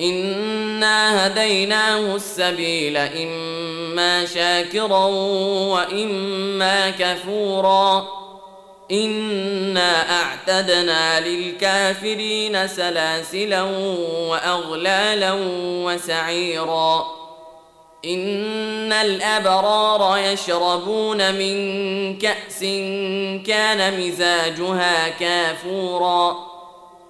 انا هديناه السبيل اما شاكرا واما كفورا انا اعتدنا للكافرين سلاسلا واغلالا وسعيرا ان الابرار يشربون من كاس كان مزاجها كافورا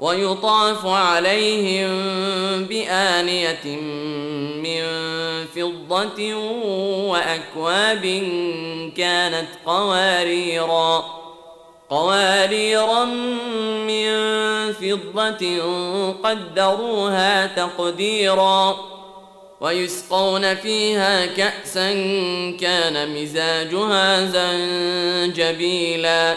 ويطاف عليهم بآنية من فضة وأكواب كانت قواريرا قواريرا من فضة قدروها تقديرا ويسقون فيها كأسا كان مزاجها زنجبيلا.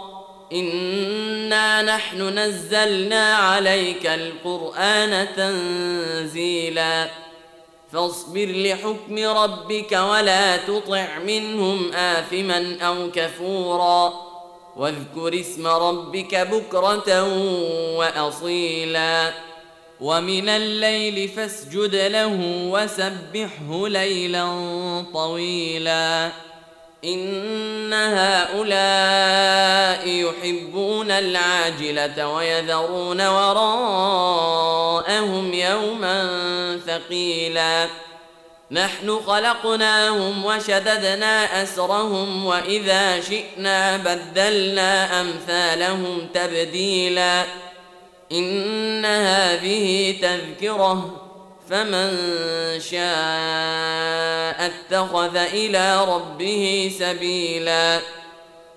انا نحن نزلنا عليك القران تنزيلا فاصبر لحكم ربك ولا تطع منهم اثما أو كفورا واذكر اسم ربك بكره واصيلا ومن الليل فاسجد له وسبحه ليلا طويلا ان هؤلاء يحبون العاجلة ويذرون وراءهم يوما ثقيلا. نحن خلقناهم وشددنا أسرهم وإذا شئنا بدلنا أمثالهم تبديلا. إن هذه تذكرة فمن شاء اتخذ إلى ربه سبيلا.